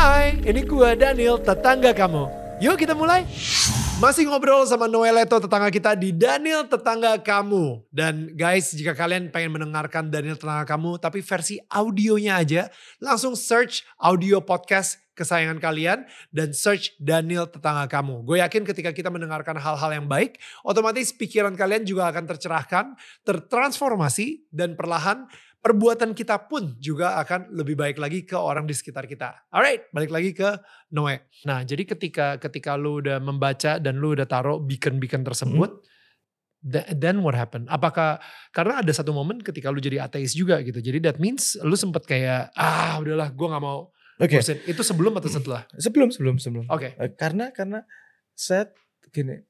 Hai, ini gua Daniel, tetangga kamu. Yuk kita mulai. Masih ngobrol sama Noeleto tetangga kita di Daniel Tetangga Kamu. Dan guys, jika kalian pengen mendengarkan Daniel Tetangga Kamu tapi versi audionya aja, langsung search audio podcast kesayangan kalian dan search Daniel Tetangga Kamu. Gue yakin ketika kita mendengarkan hal-hal yang baik, otomatis pikiran kalian juga akan tercerahkan, tertransformasi, dan perlahan perbuatan kita pun juga akan lebih baik lagi ke orang di sekitar kita. Alright, balik lagi ke Noe. Nah, jadi ketika ketika lu udah membaca dan lu udah taruh beacon-beacon tersebut, hmm. then what happened? Apakah karena ada satu momen ketika lu jadi ateis juga gitu. Jadi that means lu sempet kayak ah udahlah gue nggak mau Oke. okay. Itu sebelum atau setelah? Sebelum, sebelum, sebelum. Oke. Okay. Karena karena saya gini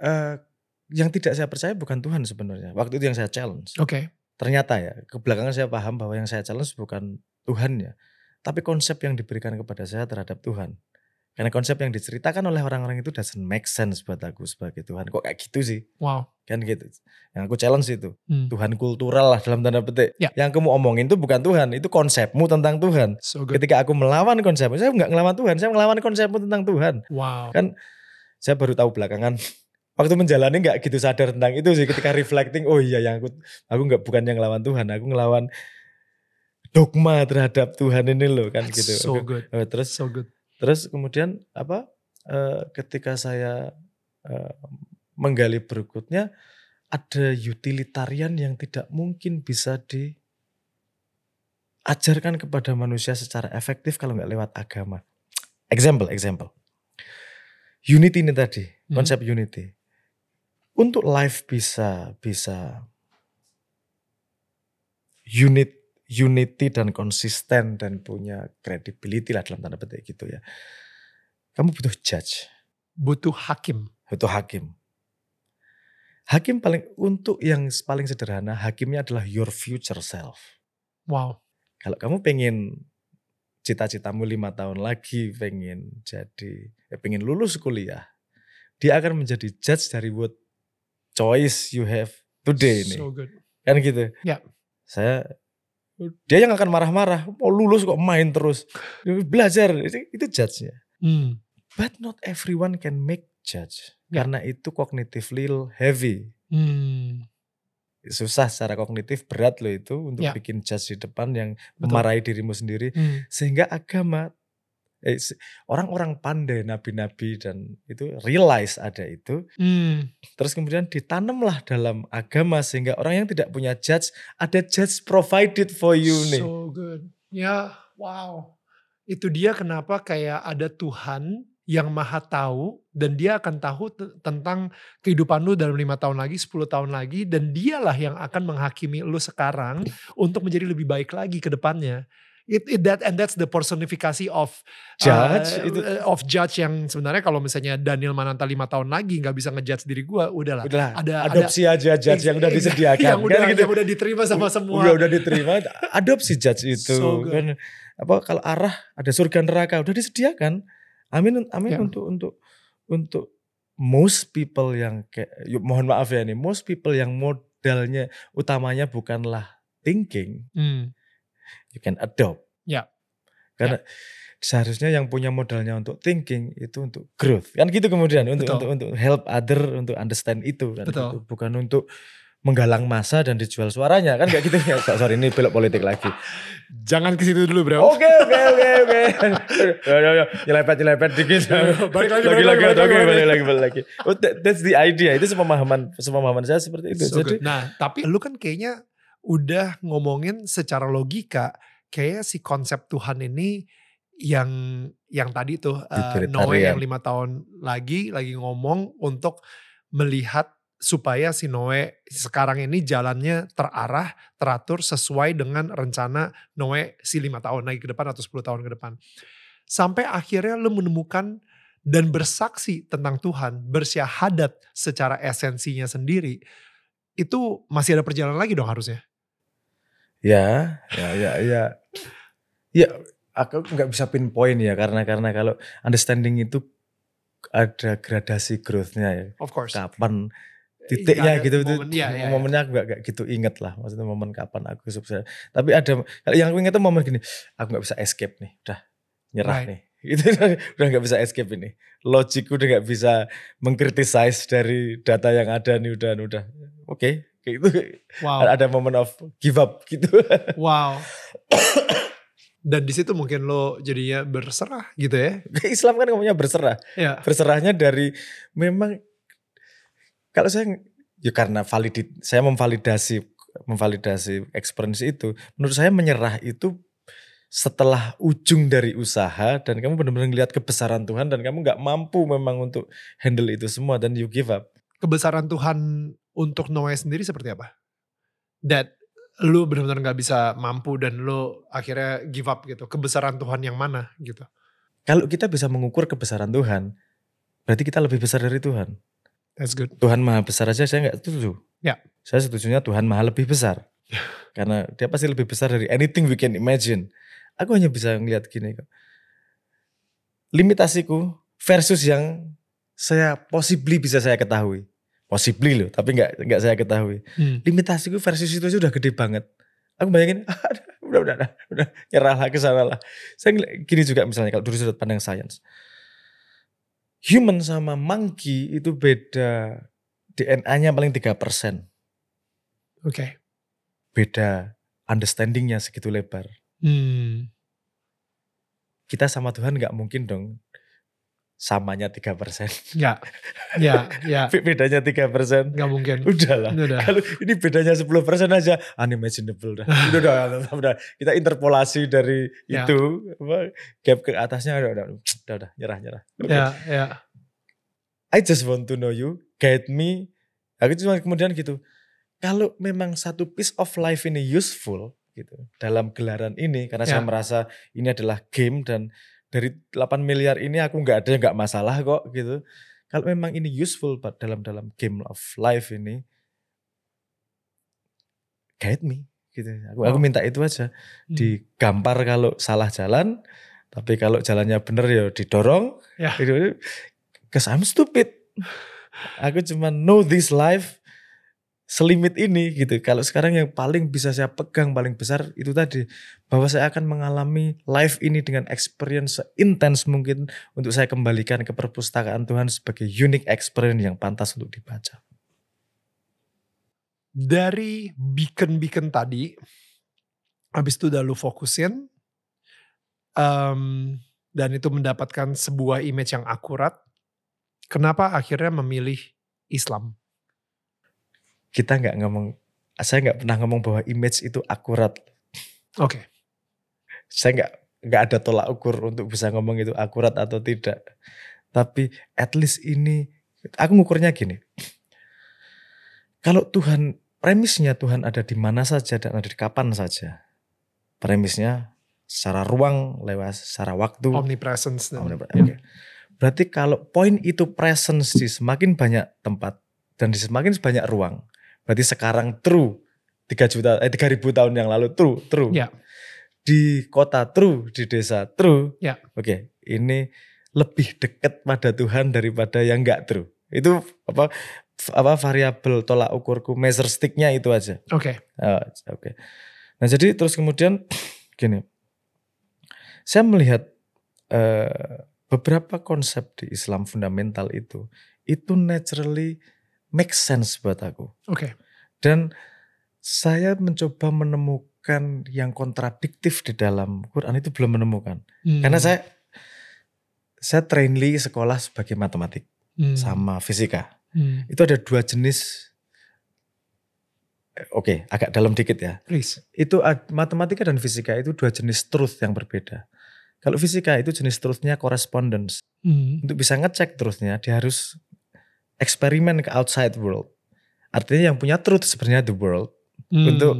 uh, yang tidak saya percaya bukan Tuhan sebenarnya. Waktu itu yang saya challenge. Oke. Okay ternyata ya kebelakangan saya paham bahwa yang saya challenge bukan Tuhan ya tapi konsep yang diberikan kepada saya terhadap Tuhan. Karena konsep yang diceritakan oleh orang-orang itu doesn't make sense buat aku sebagai Tuhan. Kok kayak gitu sih? Wow. Kan gitu. Yang aku challenge itu hmm. Tuhan kultural lah dalam tanda petik. Ya. yang kamu omongin itu bukan Tuhan itu konsepmu tentang Tuhan. So ketika aku melawan konsep saya nggak ngelawan Tuhan saya melawan konsepmu tentang Tuhan. Wow. Kan saya baru tahu belakangan waktu menjalani nggak gitu sadar tentang itu sih ketika reflecting oh iya yang aku aku nggak bukan yang ngelawan Tuhan aku ngelawan dogma terhadap Tuhan ini loh kan That's gitu. so good. uh, terus so good. terus kemudian apa uh, ketika saya uh, menggali berikutnya ada utilitarian yang tidak mungkin bisa diajarkan kepada manusia secara efektif kalau nggak lewat agama. Example example. Unity ini tadi hmm. konsep unity untuk live bisa bisa unit unity dan konsisten dan punya credibility lah dalam tanda petik gitu ya. Kamu butuh judge. Butuh hakim. Butuh hakim. Hakim paling untuk yang paling sederhana, hakimnya adalah your future self. Wow. Kalau kamu pengen cita-citamu lima tahun lagi pengen jadi, eh, pengen lulus kuliah, dia akan menjadi judge dari what choice you have today ini. So good. Kan gitu. Ya. Saya dia yang akan marah-marah, mau lulus kok main terus. Belajar, itu, itu judge-nya. Hmm. But not everyone can make judge. Ya. Karena itu cognitively heavy. Hmm. Susah secara kognitif, berat loh itu untuk ya. bikin judge di depan yang memarahi dirimu sendiri. Hmm. Sehingga agama orang-orang pandai nabi-nabi dan itu realize ada itu hmm. terus kemudian ditanamlah dalam agama sehingga orang yang tidak punya judge ada judge provided for you so nih good ya wow itu dia kenapa kayak ada Tuhan yang maha tahu dan dia akan tahu tentang kehidupan lu dalam lima tahun lagi, 10 tahun lagi dan dialah yang akan menghakimi lu sekarang untuk menjadi lebih baik lagi ke depannya. It, it that and that's the personifikasi of judge uh, itu of judge yang sebenarnya kalau misalnya Daniel Mananta lima tahun lagi nggak bisa ngejudge diri gue udahlah. Udahlah ada adopsi ada, aja judge yang udah disediakan yang kan udah gitu. yang udah diterima sama semua. udah udah diterima adopsi judge itu so kan. Apa kalau arah ada surga neraka udah disediakan. Amin amin yeah. untuk untuk untuk most people yang kayak mohon maaf ya nih most people yang modalnya utamanya bukanlah thinking. Hmm you can adopt. Ya. Karena ya. seharusnya yang punya modalnya untuk thinking itu untuk growth. Kan gitu kemudian untuk untuk untuk help other untuk understand itu kan Betul. Gitu. bukan untuk menggalang masa dan dijual suaranya kan kayak gitu ya. Sorry ini belok politik lagi. Jangan ke situ dulu, Bro. Oke, oke, oke, oke. Nyelepet nyelepet dikit. balik lagi, lagi, balik lagi, lagi, lagi, balik lagi, balik lagi. Oh, that, that's the idea. Itu sepemahaman sepemahaman saya seperti itu. So Jadi, good. nah, tapi lu kan kayaknya udah ngomongin secara logika kayak si konsep Tuhan ini yang yang tadi tuh uh, Noe yang lima tahun lagi lagi ngomong untuk melihat supaya si Noe sekarang ini jalannya terarah, teratur sesuai dengan rencana Noe si lima tahun lagi ke depan atau 10 tahun ke depan. Sampai akhirnya lu menemukan dan bersaksi tentang Tuhan, bersyahadat secara esensinya sendiri, itu masih ada perjalanan lagi dong harusnya. Ya, ya, ya, ya. Ya, aku nggak bisa pinpoint ya karena karena kalau understanding itu ada gradasi growth-nya ya. Of course. Kapan titiknya Nggak ada gitu itu momen, iya, iya, momennya aku gak, gak gitu inget lah maksudnya momen kapan aku sukses tapi ada kalau yang aku inget tuh momen gini aku nggak bisa escape nih udah nyerah Right. nih itu udah nggak bisa escape ini logikku udah nggak bisa mengkritisize dari data yang ada nih udah udah oke kayak gitu Wow. ada momen of give up gitu Wow. Dan di situ mungkin lo jadinya berserah gitu ya. Islam kan ngomongnya berserah Ya. berserahnya dari memang kalau saya ya karena validit saya memvalidasi memvalidasi experience itu menurut saya menyerah itu setelah ujung dari usaha dan kamu benar-benar ngelihat kebesaran Tuhan dan kamu nggak mampu memang untuk handle itu semua dan you give up Kebesaran Tuhan untuk Noah sendiri seperti apa? That lu benar-benar nggak bisa mampu dan lu akhirnya give up gitu. Kebesaran Tuhan yang mana gitu. kalau kita bisa mengukur kebesaran Tuhan berarti kita lebih besar dari Tuhan That's good. Tuhan maha besar aja saya nggak setuju Ya. saya setujunya Tuhan maha lebih besar karena dia pasti lebih besar dari anything we can imagine aku hanya bisa ngeliat gini kok limitasiku versus yang saya possibly bisa saya ketahui possibly loh tapi nggak nggak saya ketahui Hmm. limitasiku versus itu aja udah gede banget aku bayangin "Ah, udah udah udah udah nyerah lah ke sana lah saya gini juga misalnya kalau dari sudut pandang sains human sama monkey itu beda DNA-nya paling 3%. Oke. Beda understanding-nya segitu lebar. Hmm. Kita sama Tuhan nggak mungkin dong samanya 3%. Ya. Ya. Ya. Bedanya 3%. Nggak mungkin. Udahlah. Udah. Kalau ini bedanya 10% aja unimaginable dah. Udah, udah, udah, udah. Kita interpolasi dari Ya. itu apa, gap ke atasnya udah udah udah, udah nyerah nyerah. Oke. Ya. Ya. I just want to know you, guide me. Aku cuma kemudian gitu. Kalau memang satu piece of life ini useful gitu dalam gelaran ini karena Ya. saya merasa ini adalah game dan dari 8 miliar ini aku nggak ada nggak masalah kok gitu. Kalau memang ini useful dalam dalam game of life ini guide me gitu. Aku aku Oh. minta itu aja. Hmm. Digampar kalau salah jalan, tapi kalau jalannya bener ya didorong. Ya. Gitu. Cause I'm stupid. Aku cuma know this life selimit ini gitu. Kalau sekarang yang paling bisa saya pegang paling besar itu tadi bahwa saya akan mengalami life ini dengan experience intens mungkin untuk saya kembalikan ke perpustakaan Tuhan sebagai unique experience yang pantas untuk dibaca. dari beacon-beacon tadi, habis itu udah lu fokusin, em, dan itu mendapatkan sebuah image yang akurat, kenapa akhirnya memilih Islam? Kita nggak ngomong, saya nggak pernah ngomong bahwa image itu akurat. Oke, Saya nggak nggak ada tolak ukur untuk bisa ngomong itu akurat atau tidak. Tapi at least ini, aku ngukurnya gini. Kalau Tuhan, premisnya Tuhan ada di mana saja dan ada di kapan saja. Premisnya secara ruang, lewat secara waktu. omnipresence. dan- Omnipre- oke. Berarti kalau poin itu presence di semakin banyak tempat dan di semakin banyak ruang, berarti sekarang true 3 juta eh 3000 tahun yang lalu true, true. Ya. Di kota true, di desa true. Ya. Oke, ini lebih dekat pada Tuhan daripada yang enggak true. Itu apa apa variabel tolak ukurku measure sticknya itu aja. Oke, Oh, Oke. Nah jadi terus kemudian gini, saya melihat eh, beberapa konsep di Islam fundamental itu itu naturally make sense buat aku oke, dan saya mencoba menemukan yang kontradiktif di dalam Quran itu belum menemukan Hmm, karena saya saya trainee sekolah sebagai matematik hmm, sama fisika hmm. itu ada dua jenis eh, oke agak dalam dikit ya Please. itu matematika dan fisika itu dua jenis truth yang berbeda. Kalau fisika itu jenis truthnya correspondence. Hmm, Untuk bisa ngecek truthnya dia harus eksperimen ke outside world. Artinya yang punya truth sebenarnya the world. hmm, Untuk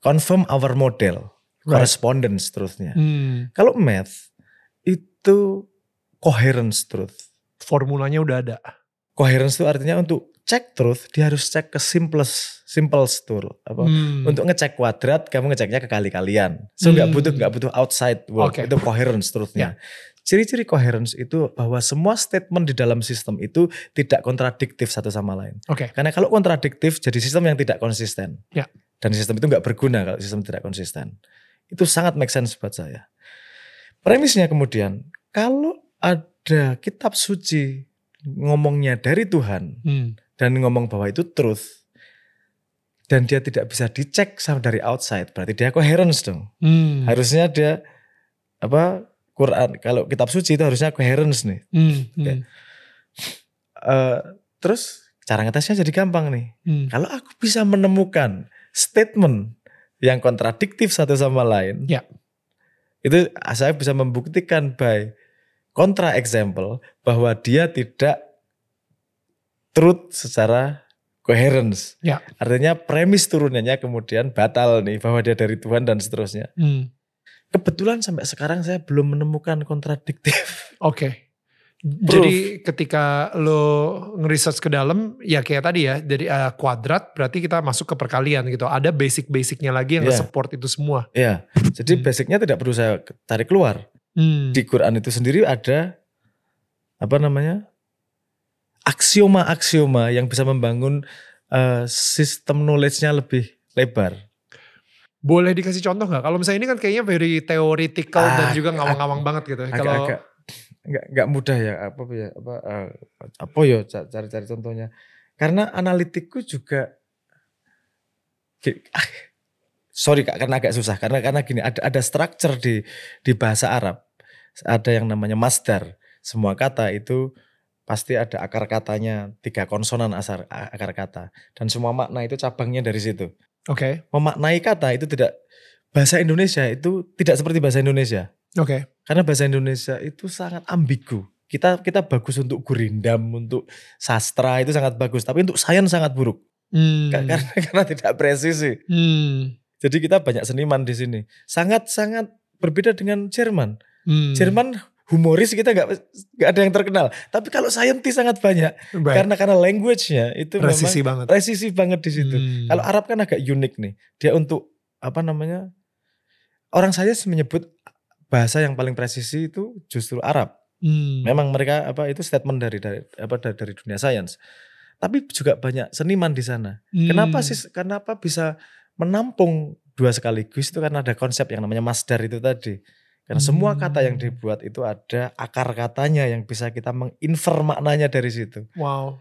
Confirm our model. Right. Correspondence truthnya. hmm. Kalau math itu coherence truth. Formulanya udah ada. Coherence itu artinya untuk cek truth, dia harus cek ke simplest, simplest tool. Apa? Hmm. Untuk ngecek kuadrat, kamu ngeceknya ke kali-kalian. So nggak Hmm. butuh nggak butuh outside world. Oke. Ya. Itu coherence truthnya. Ciri-ciri coherence itu bahwa semua statement di dalam sistem itu tidak kontradiktif satu sama lain. Oke. Karena kalau kontradiktif jadi sistem yang tidak konsisten. Ya. Dan sistem itu nggak berguna kalau sistem tidak konsisten. Itu sangat make sense buat saya. Premisnya kemudian, kalau ada kitab suci ngomongnya dari Tuhan Hmm. dan ngomong bahwa itu truth dan dia tidak bisa dicek sama dari outside, berarti dia coherence dong. Hmm. Harusnya dia apa Quran kalau kitab suci itu harusnya coherence nih. Hmm. Hmm. Eh, terus cara ngetesnya jadi gampang nih. Hmm. Kalau aku bisa menemukan statement yang kontradiktif satu sama lain, Ya. itu saya bisa membuktikan by kontra example bahwa dia tidak truth secara coherence. Ya. Artinya premis turunannya kemudian batal nih bahwa dia dari Tuhan dan seterusnya. Hmm. Kebetulan sampai sekarang saya belum menemukan kontradiktif. Oke. Jadi ketika lo ngeriset ke dalam, ya kayak tadi ya, dari eh, kuadrat berarti kita masuk ke perkalian gitu. Ada basic-basicnya lagi yang Iya. nge-support itu semua. ya, jadi Hmm. basicnya tidak perlu saya tarik keluar. Hmm. di Quran itu sendiri ada apa namanya aksioma-aksioma yang bisa membangun eh, sistem knowledge-nya lebih lebar. Boleh dikasih contoh nggak? Kalau misalnya ini kan kayaknya very theoretical dan Ah, juga ngawang-ngawang banget gitu. Kalau Agak-agak nggak nggak mudah ya. Apa ya? Apa eh, apa ya ca- cari-cari contohnya. Karena analitikku juga ah, sorry kak karena agak susah. Karena karena gini ada ada structure di di bahasa Arab. Ada yang namanya masdar. Semua kata itu pasti ada akar katanya tiga konsonan asar akar kata. Dan semua makna itu cabangnya dari situ oke, memaknai kata itu tidak bahasa Indonesia itu tidak seperti bahasa Indonesia oke, karena bahasa Indonesia itu sangat ambigu kita kita bagus untuk gurindam untuk sastra itu sangat bagus tapi untuk sains sangat buruk Hmm. Ka- karena karena tidak presisi Hmm. jadi kita banyak seniman di sini. Sangat-sangat berbeda dengan Jerman. Hmm. Jerman humoris kita nggak nggak ada yang terkenal. Tapi kalau saintis sangat banyak Baik. karena karena language-nya itu presisi memang banget. presisi banget di situ. Hmm. Kalau Arab kan agak unik nih. Dia untuk apa namanya? Orang saya menyebut bahasa yang paling presisi itu justru Arab. Hmm. Memang mereka apa itu statement dari dari apa dari, dari dunia sains. Tapi juga banyak seniman di sana. Hmm. Kenapa sih? Kenapa bisa menampung dua sekaligus itu karena ada konsep yang namanya masdar itu tadi. Karena semua kata yang Hmm. dibuat itu ada akar katanya yang bisa kita menginfer maknanya dari situ. Wow.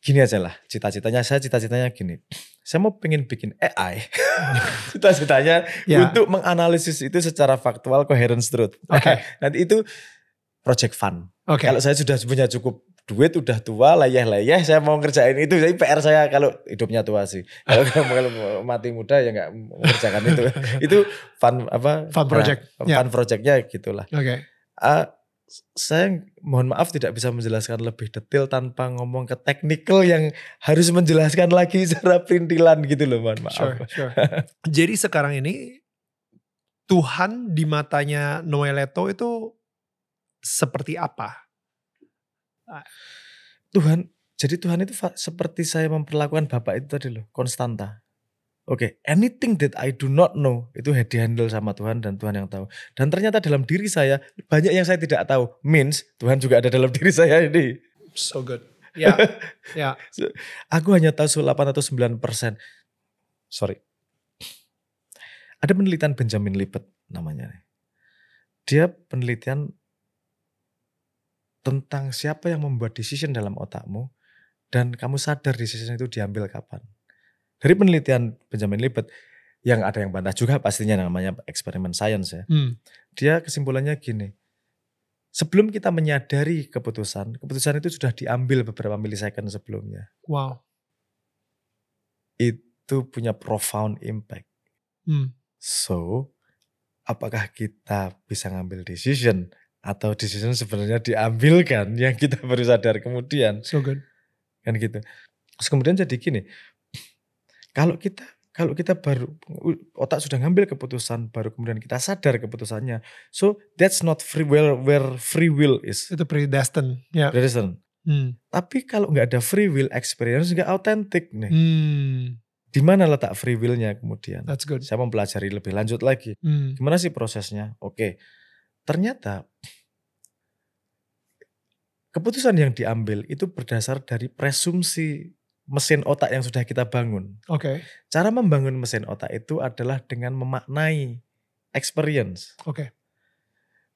Gini aja lah, cita-citanya saya cita-citanya gini. Saya mau pengen bikin AI. Cita-citanya Ya. untuk menganalisis itu secara faktual coherence truth. Oke. Nanti itu project fun. Oke. Kalau saya sudah punya cukup duit, udah tua, layah-layah, saya mau ngerjain itu. Jadi PR saya kalau hidupnya tua sih. Kalau kalau mati muda ya nggak mengerjakan itu. Itu fun apa? Fun project. Nah, Ya. fun projectnya gitulah. Oke. Ah, saya mohon maaf tidak bisa menjelaskan lebih detail tanpa ngomong ke teknikal yang harus menjelaskan lagi secara perintilan gitu loh, mohon maaf. Sure, sure. Jadi sekarang ini Tuhan di matanya Noeleto itu seperti apa? Tuhan, jadi Tuhan itu seperti saya memperlakukan Bapak itu tadi loh, konstanta. Oke, anything that I do not know itu dihandle sama Tuhan dan Tuhan yang tahu. Dan ternyata dalam diri saya banyak yang saya tidak tahu. Means Tuhan juga ada dalam diri saya ini. So good. Ya, ya. Aku hanya tahu 8 atau 9 persen. Sorry. Ada penelitian Benjamin Libet namanya. Dia penelitian tentang siapa yang membuat decision dalam otakmu dan kamu sadar decision itu diambil kapan. Dari penelitian Benjamin Libet yang ada yang bantah juga pastinya namanya eksperimen science ya. Hmm. Dia kesimpulannya gini. Sebelum kita menyadari keputusan, keputusan itu sudah diambil beberapa milisecond sebelumnya Wow. itu punya profound impact. Hmm. So, apakah kita bisa ngambil decision atau decision sebenarnya diambilkan yang kita baru sadar kemudian So good. kan gitu. Terus kemudian jadi gini, kalau kita kalau kita baru otak sudah ngambil keputusan baru kemudian kita sadar keputusannya, so that's not free will where free will is. Itu predestined. Ya. Predestined. Hmm. Tapi kalau nggak ada free will experience nggak autentik nih. Hmm. Di mana letak free will-nya kemudian? That's good. Saya mempelajari lebih lanjut lagi. Hmm. Gimana sih prosesnya? Oke. Ternyata keputusan yang diambil itu berdasar dari presumsi mesin otak yang sudah kita bangun. Oke. Cara membangun mesin otak itu adalah dengan memaknai experience. Oke.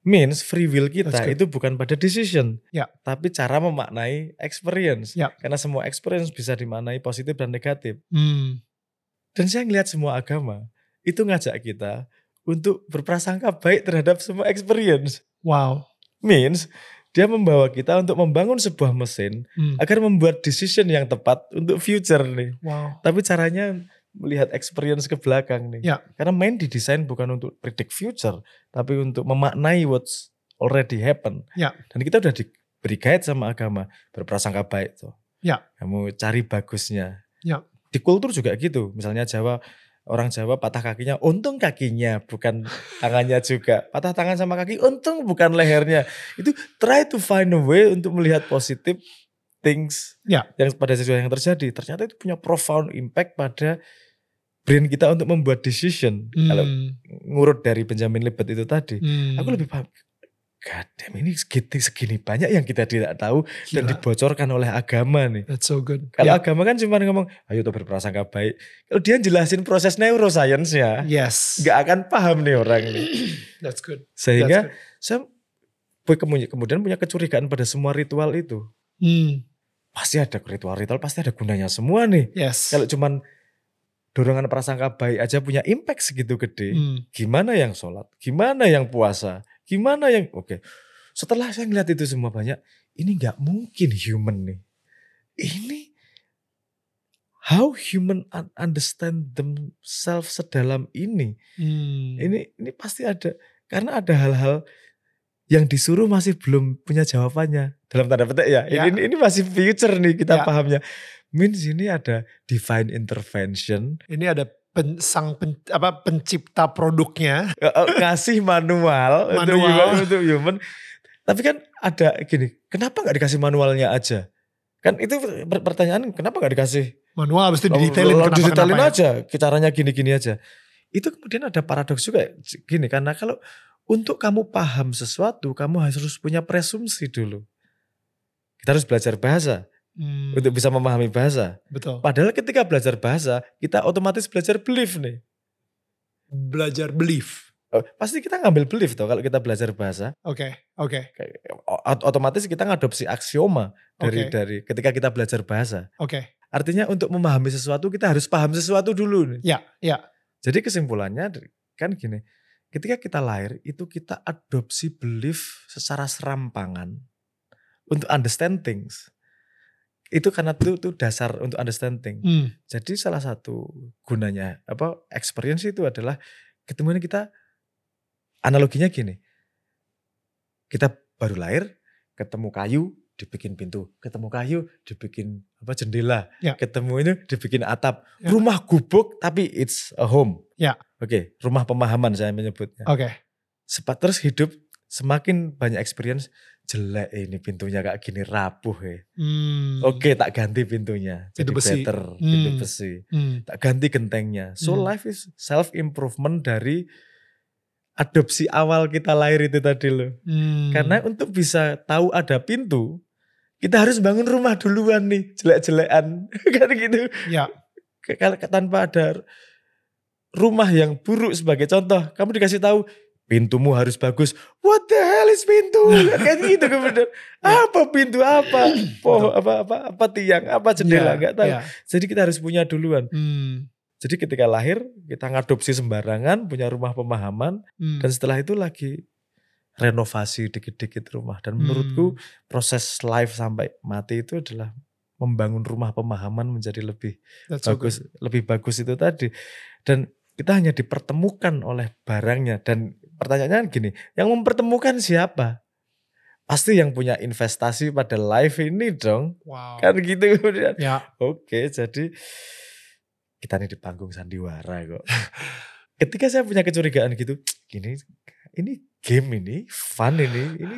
Means free will kita itu bukan pada decision, Ya. tapi cara memaknai experience. Ya. Karena semua experience bisa dimaknai positif dan negatif. Hmm. Dan saya ngelihat semua agama itu ngajak kita untuk berprasangka baik terhadap semua experience. Wow. Means dia membawa kita untuk membangun sebuah mesin Hmm. agar membuat decision yang tepat untuk future nih. Wow. Tapi caranya melihat experience ke belakang nih. Ya. Karena main didesain bukan untuk predict future, tapi untuk memaknai what's already happen. Ya. Dan kita udah diberi guide sama agama berprasangka baik tuh. Ya. Kamu cari bagusnya. Ya. Di kultur juga gitu. Misalnya Jawa orang Jawa patah kakinya, untung kakinya bukan tangannya juga. Patah tangan sama kaki, untung bukan lehernya. Itu try to find a way untuk melihat positif things Ya. yang pada sesuatu yang terjadi. Ternyata itu punya profound impact pada brain kita untuk membuat decision. Kalau Hmm. ngurut dari Benjamin Libet itu tadi, Hmm. aku lebih paham. God damn, ini segini, segini banyak yang kita tidak tahu dan Gila. dibocorkan oleh agama nih. That's so good. Kalau Ya. agama kan cuma ngomong, ayo tuh berprasangka baik. Kalau dia jelasin proses neuroscience ya, Yes. nggak akan paham nih orang nih. That's good. Sehingga That's saya kemudian kemudian punya kecurigaan pada semua ritual itu. good. Hmm. Pasti ada ritual-ritual, pasti ada gunanya semua nih. Yes. Kalau cuman dorongan prasangka baik aja punya impact segitu gede, Hmm. gimana yang sholat, gimana yang puasa, gimana yang oke. Setelah saya ngeliat itu semua banyak, ini nggak mungkin human nih. Ini how human un- understand themselves sedalam ini. Hmm. Ini ini pasti ada karena ada hal-hal yang disuruh masih belum punya jawabannya dalam tanda petik ya. Ya. Ini ini masih future nih kita Ya. pahamnya. Means ini ada divine intervention Ini ada pen, sang pen, apa pencipta produknya. Eh, ngasih manual, untuk Manual. human, untuk human. Tapi kan ada gini, kenapa nggak dikasih manualnya aja? Kan itu per- pertanyaan, kenapa nggak dikasih? Manual habis itu Lalu- didetailin lalu kenapa didetailin kenapa aja, caranya gini-gini aja. Itu kemudian ada paradoks juga gini, karena kalau untuk kamu paham sesuatu, kamu harus punya presumsi dulu. Kita harus belajar bahasa Hmm, untuk bisa memahami bahasa. betul. Padahal ketika belajar bahasa, kita otomatis belajar belief nih. Belajar belief. Oh, pasti kita ngambil belief toh kalau kita belajar bahasa. Oke, oke, Kayak, ot- otomatis kita ngadopsi aksioma dari Oke. dari ketika kita belajar bahasa. oke. Artinya untuk memahami sesuatu kita harus paham sesuatu dulu nih. Ya, ya. Jadi kesimpulannya kan gini, ketika kita lahir itu kita adopsi belief secara serampangan untuk understand things. Itu karena itu, itu dasar untuk understanding. Hmm, Jadi salah satu gunanya apa experience itu adalah ketemuan kita analoginya gini. Kita baru lahir, ketemu kayu, dibikin pintu, ketemu kayu, dibikin apa jendela, Ya. ketemu ini dibikin atap. Ya. Rumah gubuk tapi it's a home. Ya. Oke, rumah pemahaman saya menyebutnya. oke. Sepat terus hidup semakin banyak experience jelek ini pintunya kayak gini rapuh ya. Hmm, Oke, tak ganti pintunya. Jadi Pintu besi. better, pintu Hmm. besi. hmm, Tak ganti gentengnya. So Hmm. life is self improvement dari adopsi awal kita lahir itu tadi loh. hmm. Karena untuk bisa tahu ada pintu, kita harus bangun rumah duluan nih, jelek-jelekan. kan gitu. Ya. Kalau tanpa ada rumah yang buruk sebagai contoh, kamu dikasih tahu pintumu harus bagus. What the hell is pintu? kan gitu kemudian. Apa pintu apa? Pohon apa apa apa tiang, apa jendela Ya, nggak tahu. ya. Jadi kita harus punya duluan. Hmm, Jadi ketika lahir kita ngadopsi sembarangan, punya rumah pemahaman hmm. dan setelah itu lagi renovasi dikit-dikit rumah. Dan Hmm. menurutku proses life sampai mati itu adalah membangun rumah pemahaman menjadi lebih That's so good. bagus, lebih bagus itu tadi. Dan kita hanya dipertemukan oleh barangnya dan pertanyaannya gini, yang mempertemukan siapa? Pasti yang punya investasi pada life ini dong. Wow. Kan gitu kemudian. Ya. Oke, jadi kita nih di panggung sandiwara kok. Ketika saya punya kecurigaan gitu, ini ini game ini, fun ini, ini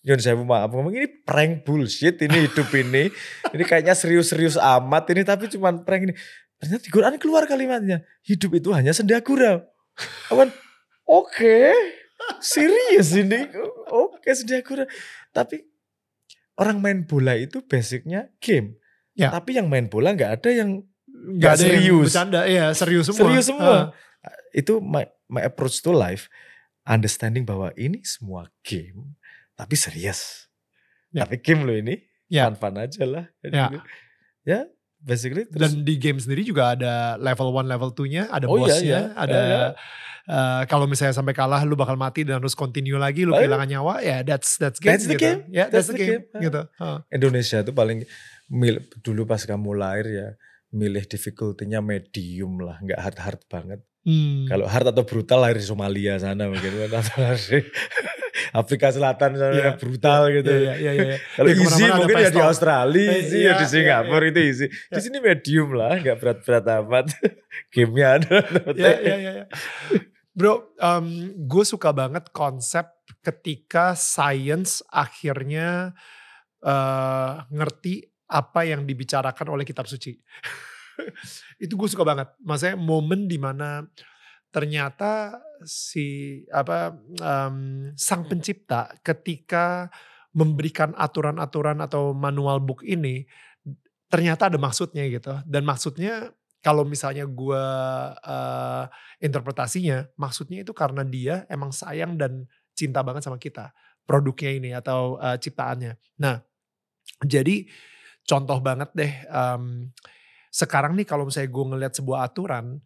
Yun saya maaf ngomong ini prank bullshit ini hidup ini. ini kayaknya serius-serius amat ini tapi cuman prank ini. Ternyata di Quran keluar kalimatnya. Hidup itu hanya senda gurau. Awan, oke. Okay. Serius ini. Oke okay, senda gurau. Tapi orang main bola itu basicnya game. Ya. Tapi yang main bola nggak ada yang nggak serius. Yang bercanda, ya serius semua. Serius semua. Uh. Itu my, my approach to life. Understanding bahwa ini semua game tapi serius. Ya. Tapi game lo ini ya. fun-fun aja lah. Ya. ya, basically. Terus. Dan di game sendiri juga ada level 1, level 2-nya, ada oh, iya, bossnya, iya, iya. ada iya, iya. Uh, kalau misalnya sampai kalah lu bakal mati dan harus continue lagi lu oh, kehilangan iya. nyawa ya that's that's game that's the gitu. game ya yeah, that's, that's the game, game. gitu uh. Indonesia tuh paling mil, dulu pas kamu lahir ya milih difficulty-nya medium lah nggak hard hard banget hmm. kalau hard atau brutal lahir di Somalia sana mungkin atau Afrika Selatan yeah. brutal yeah. gitu. Yeah, yeah, yeah, yeah. Kalau yeah, easy mungkin ya di Australia, eh, easy yeah, ya di Singapura yeah, itu easy. Yeah. Di sini medium lah, nggak berat-berat amat. Game-nya ada. yeah, yeah, yeah. Bro, um, gue suka banget konsep ketika science akhirnya uh, ngerti apa yang dibicarakan oleh kitab suci. itu gue suka banget. Maksudnya momen di mana ternyata si apa um, sang pencipta ketika memberikan aturan-aturan atau manual book ini ternyata ada maksudnya gitu. Dan maksudnya kalau misalnya gue uh, interpretasinya maksudnya itu karena dia emang sayang dan cinta banget sama kita produknya ini atau uh, ciptaannya. Nah jadi contoh banget deh um, sekarang nih kalau misalnya gue ngeliat sebuah aturan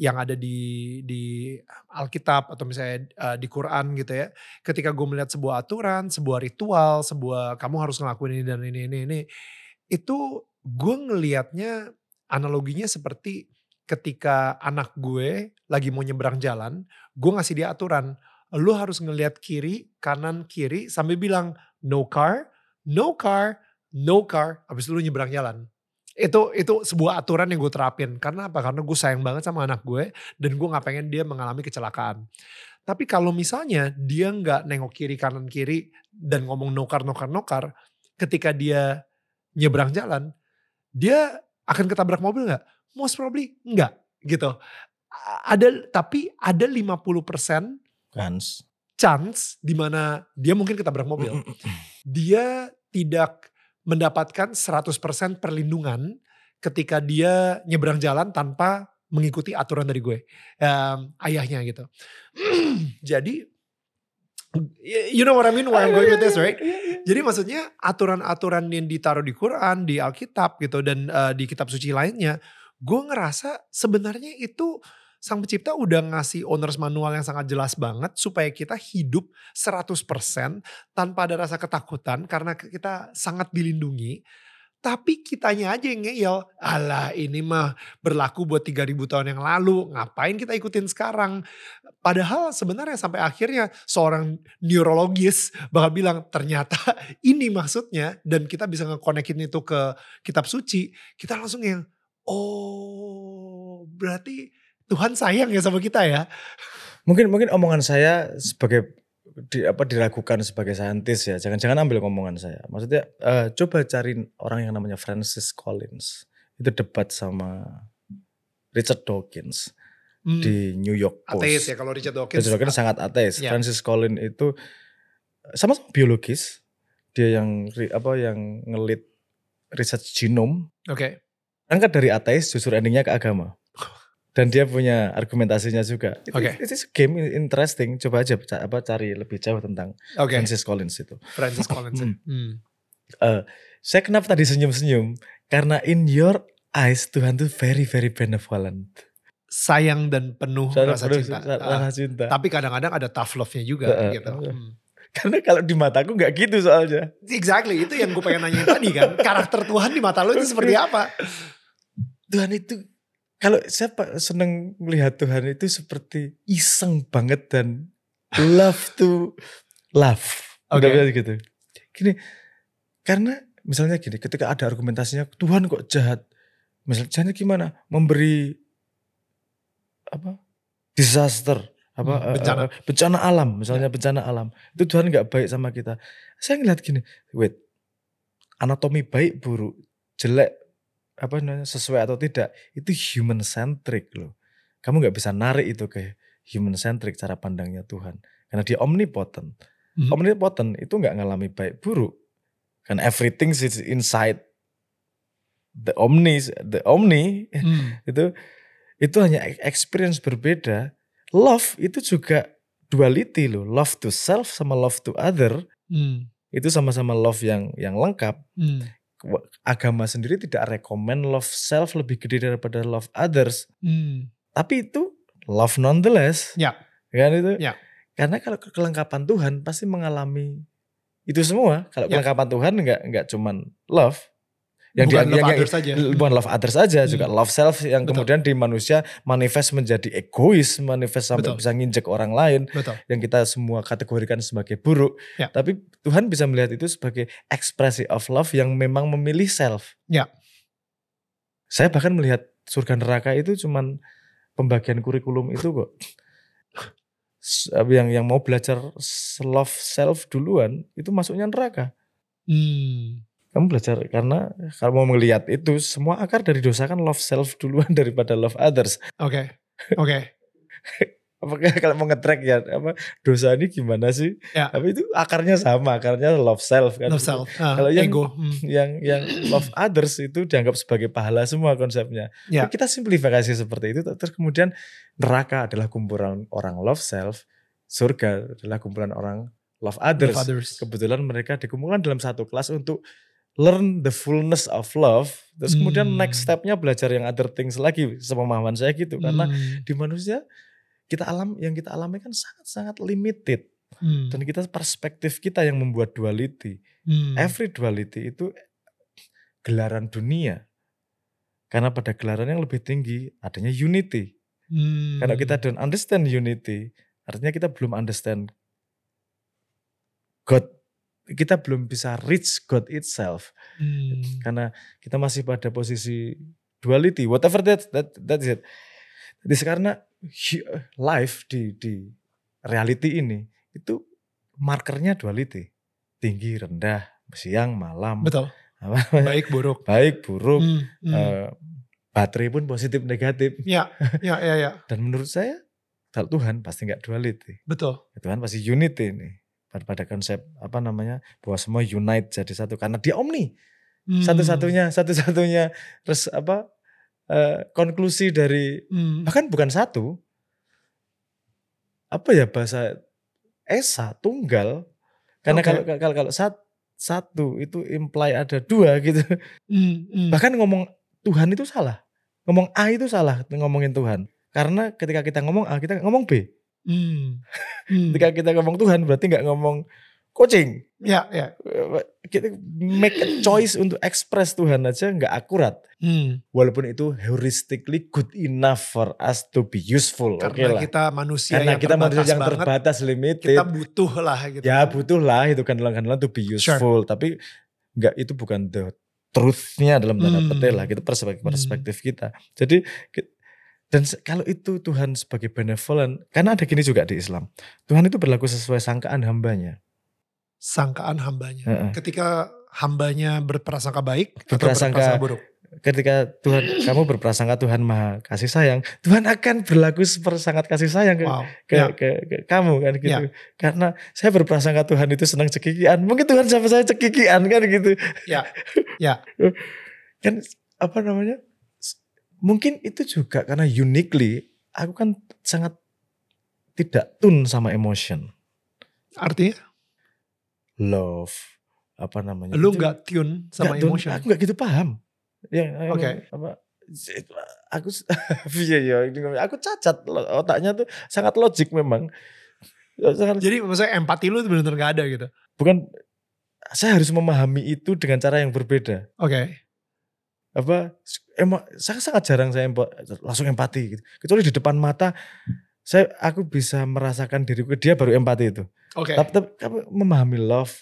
yang ada di di Alkitab atau misalnya uh, di Quran gitu ya. Ketika gue melihat sebuah aturan, sebuah ritual, sebuah kamu harus ngelakuin ini dan ini ini ini, itu gue ngelihatnya analoginya seperti ketika anak gue lagi mau nyebrang jalan, gue ngasih dia aturan, lu harus ngelihat kiri, kanan, kiri sambil bilang no car, no car, no car, habis itu lu nyebrang jalan itu itu sebuah aturan yang gue terapin. Karena apa? Karena gue sayang banget sama anak gue dan gue nggak pengen dia mengalami kecelakaan. Tapi kalau misalnya dia nggak nengok kiri kanan kiri dan ngomong nokar nokar nokar ketika dia nyebrang jalan dia akan ketabrak mobil nggak? Most probably nggak gitu. Ada tapi ada 50% chance. chance di mana dia mungkin ketabrak mobil. Dia tidak mendapatkan 100% perlindungan ketika dia nyebrang jalan tanpa mengikuti aturan dari gue um, ayahnya gitu. Jadi you know what I mean where I'm going with this right? Jadi maksudnya aturan-aturan yang ditaruh di Quran di Alkitab gitu dan uh, di kitab suci lainnya gue ngerasa sebenarnya itu sang pencipta udah ngasih owners manual yang sangat jelas banget supaya kita hidup 100% tanpa ada rasa ketakutan karena kita sangat dilindungi. Tapi kitanya aja yang ngeyel, alah ini mah berlaku buat 3000 tahun yang lalu, ngapain kita ikutin sekarang. Padahal sebenarnya sampai akhirnya seorang neurologis bakal bilang ternyata ini maksudnya dan kita bisa ngekonekin itu ke kitab suci, kita langsung yang oh berarti Tuhan sayang ya sama kita ya. Mungkin mungkin omongan saya sebagai di, apa diragukan sebagai saintis ya. Jangan-jangan ambil omongan saya. Maksudnya uh, coba cari orang yang namanya Francis Collins. Itu debat sama Richard Dawkins hmm. di New York Post. Ateis ya kalau Richard Dawkins. Richard Dawkins sangat ateis. Ya. Francis Collins itu sama-sama biologis. Dia yang apa yang ngelit research genome. Oke. Okay. Angkat dari ateis justru endingnya ke agama dan dia punya argumentasinya juga. Oke. Okay. It's game interesting. Coba aja apa cari lebih jauh tentang okay. Francis Collins itu. Francis Collins. Hmm. hmm. Uh, saya kenapa tadi senyum-senyum? Karena in your eyes Tuhan tuh very very benevolent. Sayang dan penuh Sayang rasa penuh, cinta. Rasa uh, cinta. Tapi kadang-kadang ada tough love-nya juga uh, gitu. Uh, hmm. Karena kalau di mataku nggak gitu soalnya. Exactly, itu yang gue pengen nanya tadi kan. Karakter Tuhan di mata lo itu seperti apa? Tuhan itu kalau saya seneng melihat Tuhan itu seperti iseng banget dan love to love. Oke. Okay. gitu. Gini, karena misalnya gini, ketika ada argumentasinya Tuhan kok jahat. Misalnya gimana? Memberi apa? Disaster apa Hmm, eh, bencana. eh, bencana alam misalnya bencana alam itu Tuhan nggak baik sama kita saya ngeliat gini wait anatomi baik buruk jelek apa namanya sesuai atau tidak itu human centric loh. Kamu nggak bisa narik itu ke human centric cara pandangnya Tuhan. Karena dia omnipotent. Hmm. omnipotent itu nggak ngalami baik buruk. Kan everything is inside the omni the omni. Hmm. itu itu hanya experience berbeda. Love itu juga duality loh. Love to self sama love to other. Hmm. itu sama-sama love yang yang lengkap. Hmm. Agama sendiri tidak rekomend love self lebih gede daripada love others Hmm. tapi itu love nonetheless Ya. kan itu Ya. karena kalau ke- kelengkapan Tuhan pasti mengalami itu semua kalau Ya. kelengkapan Tuhan nggak nggak cuman love yang Bukan dia, love yang, others saja. bukan love others aja juga Hmm. love self yang Betul. kemudian di manusia manifest menjadi egois manifest sampai Betul. bisa nginjek orang lain Betul. yang kita semua kategorikan sebagai buruk Ya. tapi Tuhan bisa melihat itu sebagai ekspresi of love yang memang memilih self Ya. saya bahkan melihat surga neraka itu cuman pembagian kurikulum itu kok S- yang yang mau belajar love self duluan itu masuknya neraka Hmm. Kamu belajar karena kalau mau melihat itu semua akar dari dosa kan love self duluan daripada love others Oke. Oke. apakah kalau mau ngetrack ya apa dosa ini gimana sih Ya. tapi itu akarnya sama akarnya love self kan Love self. Ah, Kalau yang- ego. Hmm. yang yang love others itu dianggap sebagai pahala semua konsepnya Ya. kita simplifikasi seperti itu terus kemudian neraka adalah kumpulan orang love self surga adalah kumpulan orang love others, Love others. kebetulan mereka dikumpulkan dalam satu kelas untuk learn the fullness of love terus kemudian Hmm. next stepnya belajar yang other things lagi sepemahaman saya gitu karena Hmm. di manusia kita alam yang kita alami kan sangat-sangat limited Hmm. dan kita perspektif kita yang membuat duality Hmm. every duality itu gelaran dunia karena pada gelaran yang lebih tinggi adanya unity Hmm. kalau kita don't understand unity artinya kita belum understand God kita belum bisa reach God itself Hmm. karena kita masih pada posisi duality whatever that that that is it jadi karena life di di reality ini itu markernya duality tinggi rendah siang malam Betul. Baik buruk. baik buruk Hmm. Hmm. eh, baterai pun positif negatif ya. Ya. Ya. Ya. dan menurut saya kalau Tuhan pasti nggak duality Betul. Tuhan pasti unity nih pada, konsep apa namanya bahwa semua unite jadi satu karena dia omni Hmm. satu-satunya satu-satunya res apa eh, konklusi dari Hmm. bahkan bukan satu apa ya bahasa esa tunggal karena Oke. kalau kalau kalau sat- satu itu imply ada dua gitu Hmm. Hmm. bahkan ngomong Tuhan itu salah ngomong A itu salah ngomongin Tuhan karena ketika kita ngomong A kita ngomong B Hmm. Hmm. ketika kita ngomong Tuhan berarti nggak ngomong coaching Ya. Ya. kita make a choice untuk express Tuhan aja nggak akurat Hmm. walaupun itu heuristically good enough for us to be useful Karena lah kita manusia karena yang kita manusia terbatas yang banget, terbatas limited kita butuh lah gitu. ya butuh lah itu kan dalam to be useful tapi nggak itu bukan the truthnya dalam tanda Hmm. petik lah kita perspektif Hmm. perspektif kita jadi dan kalau itu Tuhan sebagai benevolent karena ada gini juga di Islam Tuhan itu berlaku sesuai sangkaan hambanya Sangkaan hambanya. Heeh. Ketika hambanya berprasangka baik atau Berprasangka- berprasangka buruk. ketika Tuhan kamu berprasangka Tuhan maha kasih sayang Tuhan akan berlaku seperti sangat kasih sayang ke, Wow. ke, Ya. ke, ke kamu kan gitu karena saya berprasangka Tuhan itu senang cekikian mungkin Tuhan sama saya cekikian kan gitu Ya. Ya. kan apa namanya mungkin itu juga karena uniquely aku kan sangat tidak tune sama emotion Artinya love apa namanya lu nggak tune sama tune. emotion. aku nggak gitu paham ya aku- Oke. apa aku iya iya aku cacat otaknya tuh sangat logik memang sangat Jadi maksudnya empati lu tuh bener-bener gak ada gitu. bukan saya harus memahami itu dengan cara yang berbeda Oke. Apa emang sangat sangat jarang saya empo- langsung empati gitu. kecuali di depan mata saya aku bisa merasakan diriku dia baru empati itu Oke. tapi, tapi kamu memahami love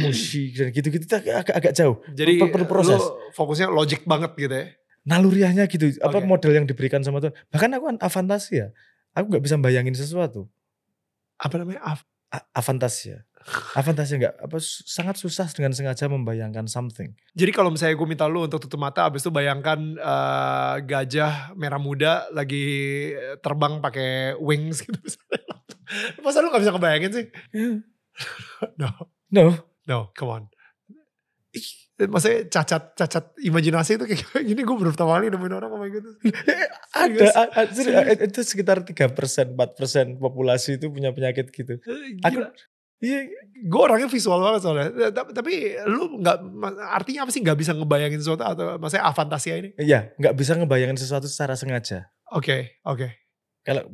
musik dan gitu-gitu itu agak agak, jauh Jadi perlu- proses. fokusnya logic banget gitu ya. naluriahnya gitu apa model yang diberikan sama Tuhan bahkan aku afantasia Aku nggak bisa bayangin sesuatu. Apa namanya? Af- A- afantasia. Afantasia nggak apa sangat susah dengan sengaja membayangkan something. Jadi kalau misalnya gue minta lu untuk tutup mata, abis itu bayangkan eh, gajah merah muda lagi terbang pakai wings gitu. Masa lu gak bisa ngebayangin sih? No, No, no, come on. Maksudnya cacat cacat imajinasi itu kayak gini gue baru pertama kali nemuin orang ngomong gitu. ada, Serius? a- a- Serius? a- itu sekitar 3%, 4% populasi itu punya penyakit gitu. Aku Gila. Iya gue orangnya visual banget soalnya. Eh, Tapi, tapi lu nggak artinya apa sih nggak bisa ngebayangin sesuatu atau maksudnya afantasia ini? iya nggak bisa ngebayangin sesuatu secara sengaja. Oke, oke, Kalau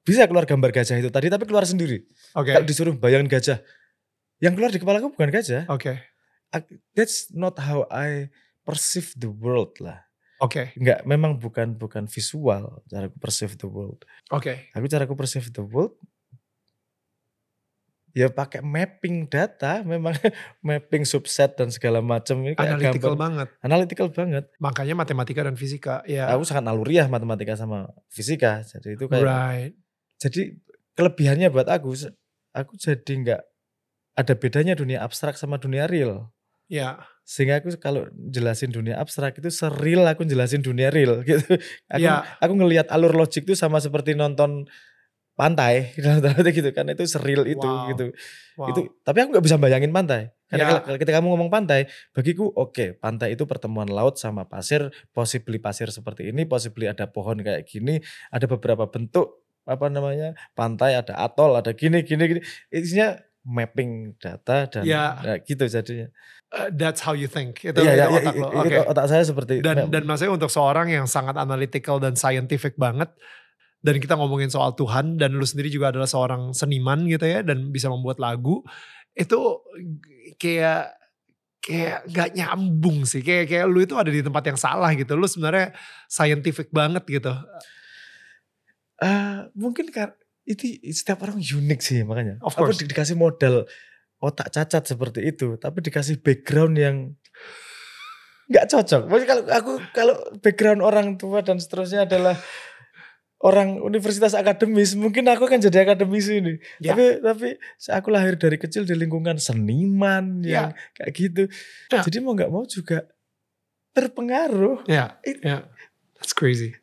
bisa keluar gambar gajah itu tadi tapi keluar sendiri. oke, Kalau disuruh bayangin gajah, yang keluar di kepala aku bukan gajah. oke, Ak- That's not how I perceive the world lah. oke, Enggak, memang bukan bukan visual cara aku perceive the world. oke. Aku cara aku perceive the world ya pakai mapping data, memang mapping subset dan segala macam ini kayak Analytical gambar- banget. analytical banget. Makanya matematika dan fisika. Ya, Aku sangat naluriah matematika sama fisika, jadi itu kayak right. jadi kelebihannya buat aku, aku jadi nggak ada bedanya dunia abstrak sama dunia real. Ya, Sehingga aku kalau jelasin dunia abstrak itu seril aku jelasin dunia real gitu. Aku Ya. aku ngelihat alur logik itu sama seperti nonton pantai gitu kan itu seril itu Wow. gitu. wow. Itu tapi aku nggak bisa bayangin pantai. Karena Ya. ketika kamu ngomong pantai, bagiku oke, pantai itu pertemuan laut sama pasir, possibly pasir seperti ini, possibly ada pohon kayak gini, ada beberapa bentuk apa namanya? pantai, ada atol, ada gini gini gini. Isinya mapping data dan Ya. ya, gitu jadinya. Uh, that's how you think. Itu, Iya, itu iya, otak iya, lo. iya, itu otak saya seperti Dan dan maksudnya untuk seorang yang sangat analytical dan scientific banget dan kita ngomongin soal Tuhan dan lu sendiri juga adalah seorang seniman gitu ya dan bisa membuat lagu itu kayak kayak gak nyambung sih kayak kayak lu itu ada di tempat yang salah gitu lu sebenarnya scientific banget gitu Eh, mungkin kar itu setiap orang unik sih makanya. Of Aku course. di- dikasih modal otak cacat seperti itu, tapi dikasih background yang nggak cocok. Maksudnya kalau aku kalau background orang tua dan seterusnya adalah orang universitas akademis, mungkin aku akan jadi akademisi ini. Ya. Tapi tapi aku lahir dari kecil di lingkungan seniman yang kayak gitu. Ya. Jadi mau nggak mau juga terpengaruh. ya It- ya that's crazy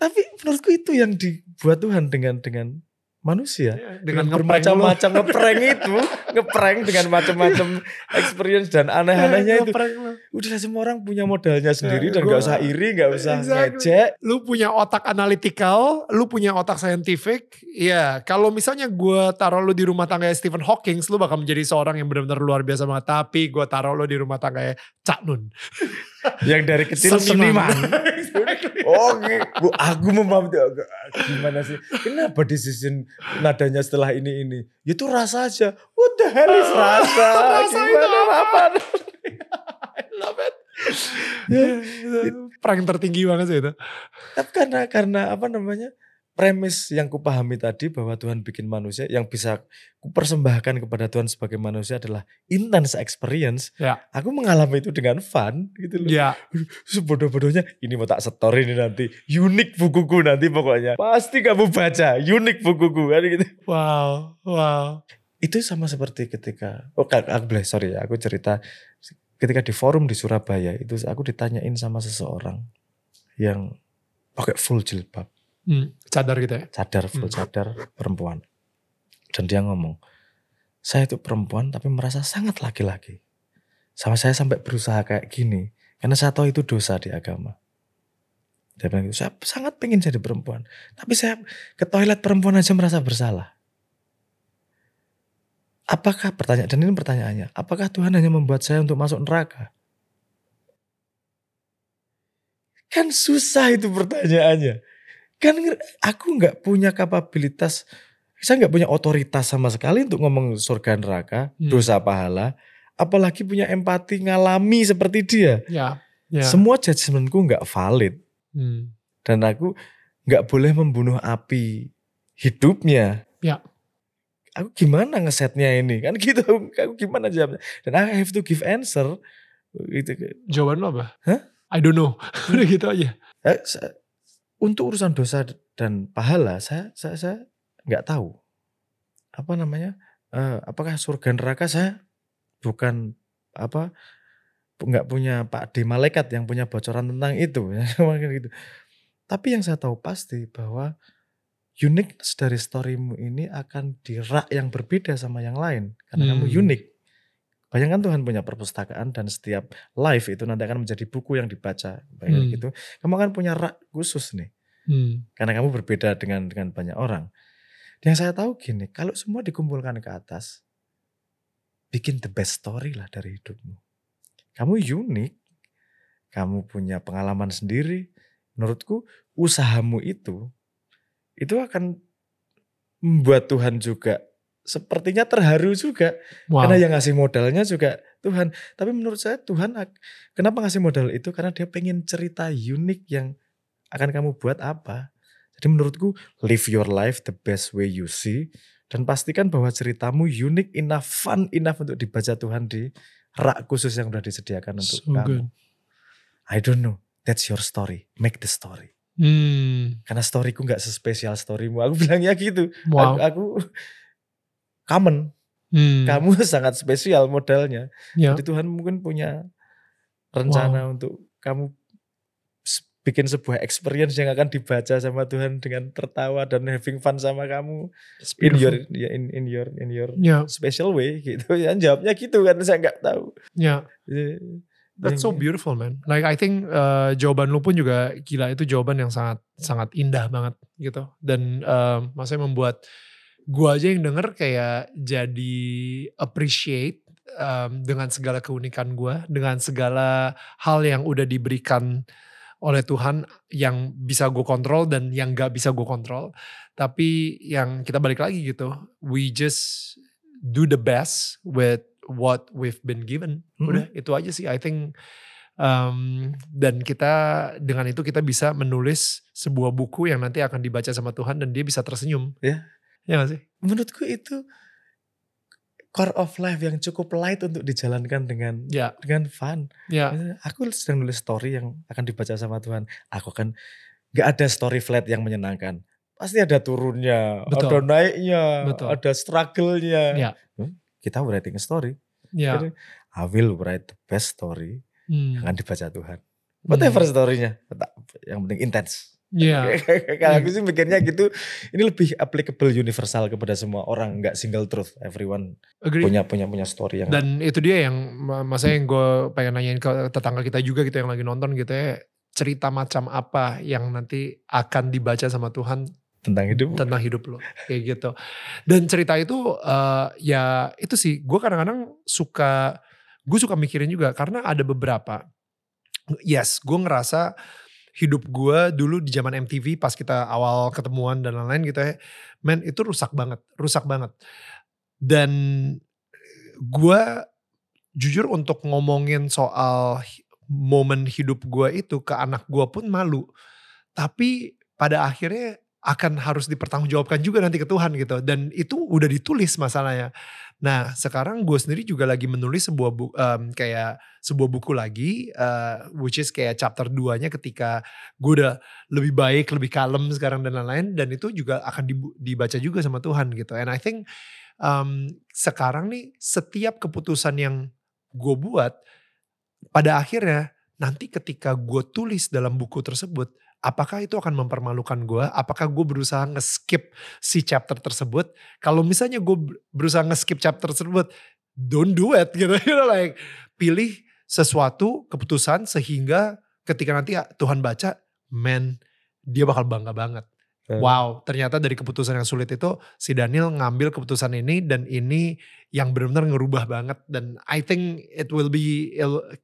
Tapi menurutku itu yang dibuat Tuhan dengan dengan manusia. Ya, dengan, lu. bermacam-macam ngeprank itu, ngeprank dengan macam-macam experience dan aneh-anehnya itu. Udah semua orang punya modalnya sendiri Ya, dan gua- nggak usah iri, nggak usah Exactly. ngejek. lu punya otak analytical, lu punya otak scientific. Ya, kalau misalnya gue taruh lu di rumah tangga Stephen Hawking, lu bakal menjadi seorang yang benar-benar luar biasa banget. Tapi gue taruh lu di rumah tangga Cak Nun. Yang dari kecil seniman. Oh, bu, aku memahami gimana sih? Kenapa decision nadanya setelah ini ini? Itu rasa aja. What the hell is rasa? Rasa itu gimana apa? apa? It. Ya, Prank tertinggi banget sih itu. Tapi karena karena apa namanya premis yang kupahami tadi bahwa Tuhan bikin manusia yang bisa kupersembahkan kepada Tuhan sebagai manusia adalah intense experience. Ya. Aku mengalami itu dengan fun gitu loh. Ya, Sebodoh-bodohnya ini mau tak setor ini nanti. Unik bukuku nanti pokoknya. Pasti kamu baca. Unik bukuku kan gitu. wow, wow. Itu sama seperti ketika oh aku boleh sorry ya aku cerita ketika di forum di Surabaya itu aku ditanyain sama seseorang yang pakai full jilbab. Hmm, cadar gitu ya. cadar full Hmm. cadar perempuan. Dan dia ngomong saya itu perempuan tapi merasa sangat laki-laki. Sama saya sampai berusaha kayak gini karena saya tahu itu dosa di agama. Dia bilang gitu saya sangat pengen jadi perempuan tapi saya ke toilet perempuan aja merasa bersalah apakah pertanyaan dan ini pertanyaannya apakah Tuhan hanya membuat saya untuk masuk neraka kan susah itu pertanyaannya kan aku nggak punya kapabilitas saya nggak punya otoritas sama sekali untuk ngomong surga neraka Hmm. dosa pahala apalagi punya empati ngalami seperti dia Ya, ya. semua judgementku nggak valid Hmm. dan aku nggak boleh membunuh api hidupnya Ya. Aku gimana ngesetnya ini kan gitu aku gimana jawabnya dan I have to give answer gitu Jawaban lo apa? Hah? I don't know. Udah gitu aja. Eh, untuk urusan dosa dan pahala saya saya saya nggak tahu apa namanya uh, apakah surga neraka saya bukan apa nggak punya Pak D malaikat yang punya bocoran tentang itu ya gitu. Tapi yang saya tahu pasti bahwa uniqueness dari storymu ini akan dirak yang berbeda sama yang lain karena hmm. kamu unik. Bayangkan Tuhan punya perpustakaan dan setiap live itu nanti akan menjadi buku yang dibaca. Bayangkan hmm. gitu. Kamu akan punya rak khusus nih. Hmm. Karena kamu berbeda dengan dengan banyak orang. Yang saya tahu gini, kalau semua dikumpulkan ke atas, bikin the best story lah dari hidupmu. Kamu unik, kamu punya pengalaman sendiri. Menurutku usahamu itu, itu akan membuat Tuhan juga sepertinya terharu juga. Wow. Karena yang ngasih modalnya juga Tuhan. Tapi menurut saya Tuhan kenapa ngasih modal itu? Karena dia pengen cerita unik yang akan kamu buat apa. Jadi menurutku live your life the best way you see. Dan pastikan bahwa ceritamu unik enough, fun enough untuk dibaca Tuhan di rak khusus yang sudah disediakan untuk so kamu. Good. I don't know. That's your story. Make the story. Hmm. Karena storyku nggak sespesial storymu. Aku bilangnya gitu. Wow. Aku, aku common. Hmm. Kamu sangat spesial modelnya. Ya. Jadi Tuhan mungkin punya rencana wow. untuk kamu bikin sebuah experience yang akan dibaca sama Tuhan dengan tertawa dan having fun sama kamu in your ya, in in your in your yeah. special way gitu ya jawabnya gitu kan saya nggak tahu ya yeah. That's so beautiful man. Like I think uh, jawaban lu pun juga gila itu jawaban yang sangat sangat indah banget gitu dan uh, maksudnya membuat gua aja yang denger kayak jadi appreciate um, dengan segala keunikan gua, dengan segala hal yang udah diberikan oleh Tuhan yang bisa gue kontrol dan yang gak bisa gue kontrol. Tapi yang kita balik lagi gitu, we just do the best with what we've been given. Mm-hmm. Udah itu aja sih. I think um, dan kita dengan itu kita bisa menulis sebuah buku yang nanti akan dibaca sama Tuhan dan dia bisa tersenyum. Ya. Ya gak sih? Menurutku itu core of life yang cukup light untuk dijalankan dengan ya. dengan fun. Ya. Aku sedang nulis story yang akan dibaca sama Tuhan. Aku kan gak ada story flat yang menyenangkan. Pasti ada turunnya, Betul. ada naiknya, Betul. ada struggle-nya. Ya. Hmm, kita writing a story. Ya. Jadi, I will write the best story hmm. yang akan dibaca Tuhan. Whatever hmm. story-nya, yang penting intens. Iya. Kalau aku sih mikirnya gitu, ini lebih applicable universal kepada semua orang, nggak single truth. Everyone Agree. punya punya punya story yang. Dan itu dia yang masa yang gue pengen nanyain ke tetangga kita juga gitu yang lagi nonton gitu ya, cerita macam apa yang nanti akan dibaca sama Tuhan tentang hidup tentang hidup lo kayak gitu dan cerita itu uh, ya itu sih gue kadang-kadang suka gue suka mikirin juga karena ada beberapa yes gue ngerasa hidup gue dulu di zaman MTV pas kita awal ketemuan dan lain-lain gitu ya, men itu rusak banget, rusak banget. Dan gue jujur untuk ngomongin soal momen hidup gue itu ke anak gue pun malu. Tapi pada akhirnya akan harus dipertanggungjawabkan juga nanti ke Tuhan gitu. Dan itu udah ditulis masalahnya. Nah sekarang gue sendiri juga lagi menulis sebuah buku, um, kayak sebuah buku lagi, uh, which is kayak chapter 2-nya ketika gue udah lebih baik, lebih kalem sekarang dan lain-lain. Dan itu juga akan dibaca juga sama Tuhan gitu. And I think um, sekarang nih setiap keputusan yang gue buat, pada akhirnya nanti ketika gue tulis dalam buku tersebut, apakah itu akan mempermalukan gue? Apakah gue berusaha nge-skip si chapter tersebut? Kalau misalnya gue berusaha nge-skip chapter tersebut, don't do it gitu. You know, like pilih sesuatu keputusan sehingga ketika nanti Tuhan baca, man dia bakal bangga banget. Wow, ternyata dari keputusan yang sulit itu si Daniel ngambil keputusan ini dan ini yang benar-benar ngerubah banget dan I think it will be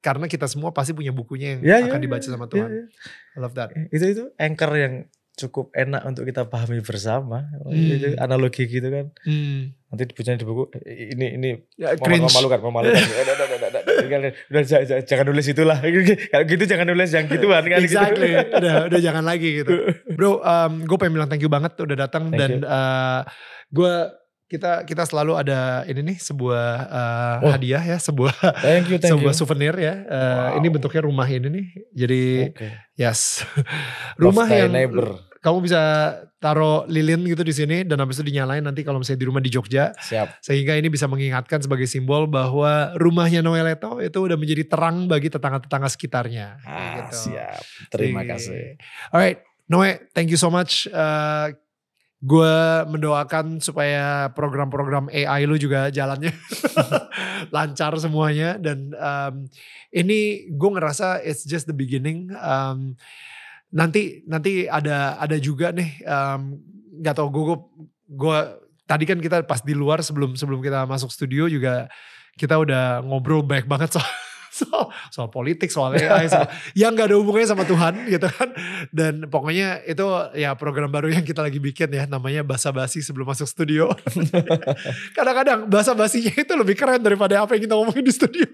karena kita semua pasti punya bukunya yang yeah, akan yeah, dibaca yeah, sama Tuhan. Yeah, yeah. I love that. Itu itu anchor yang cukup enak untuk kita pahami bersama. Hmm. Itu analogi gitu kan. Hmm. Nanti dibacanya di buku ini ini ya, memalukan, memalukan. udah, udah, jangan nulis itulah. Kalau gitu jangan nulis yang gituan kan. Gitu. Exactly. Gitu. udah udah jangan lagi gitu. Bro, um, gue pengen bilang thank you banget udah datang dan uh, gue kita kita selalu ada ini nih sebuah uh, oh. hadiah ya sebuah thank you, thank sebuah you. souvenir ya uh, wow. ini bentuknya rumah ini nih jadi okay. yes rumah yang neighbor kamu bisa taruh lilin gitu di sini dan habis itu dinyalain nanti kalau misalnya di rumah di Jogja. Siap. Sehingga ini bisa mengingatkan sebagai simbol bahwa rumahnya Noeleto itu udah menjadi terang bagi tetangga-tetangga sekitarnya. Ah, gitu. siap. Terima Jadi, kasih. Alright, Noe, thank you so much. Uh, gue mendoakan supaya program-program AI lu juga jalannya lancar semuanya dan um, ini gue ngerasa it's just the beginning. Um, nanti nanti ada ada juga nih um, nggak tau gue gue tadi kan kita pas di luar sebelum sebelum kita masuk studio juga kita udah ngobrol banyak banget soal soal, soal politik, soal AI, soal, yang gak ada hubungannya sama Tuhan gitu kan. Dan pokoknya itu ya program baru yang kita lagi bikin ya namanya Basa Basi sebelum masuk studio. Kadang-kadang Basa Basinya itu lebih keren daripada apa yang kita ngomongin di studio.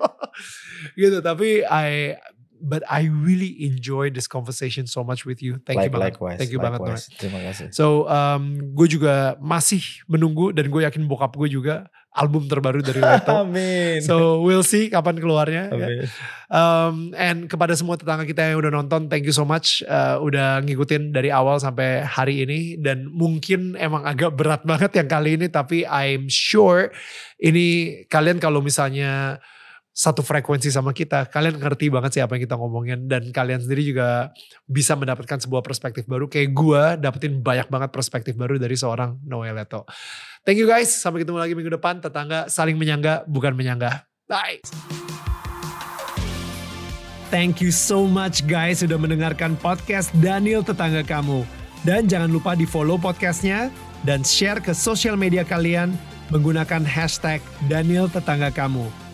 gitu, tapi I but I really enjoy this conversation so much with you. Thank like, you banget. likewise, Thank you banget. likewise. Terima kasih. So um, gue juga masih menunggu dan gue yakin bokap gue juga album terbaru dari Leto. Amin. So we'll see kapan keluarnya. ya. Amin. Um, and kepada semua tetangga kita yang udah nonton, thank you so much uh, udah ngikutin dari awal sampai hari ini dan mungkin emang agak berat banget yang kali ini tapi I'm sure ini kalian kalau misalnya satu frekuensi sama kita, kalian ngerti banget sih apa yang kita ngomongin dan kalian sendiri juga bisa mendapatkan sebuah perspektif baru kayak gua dapetin banyak banget perspektif baru dari seorang Noel Leto. Thank you guys, sampai ketemu lagi minggu depan. Tetangga saling menyangga bukan menyanggah. Bye. Thank you so much guys sudah mendengarkan podcast Daniel Tetangga Kamu. Dan jangan lupa di follow podcastnya dan share ke sosial media kalian menggunakan hashtag Daniel Tetangga Kamu.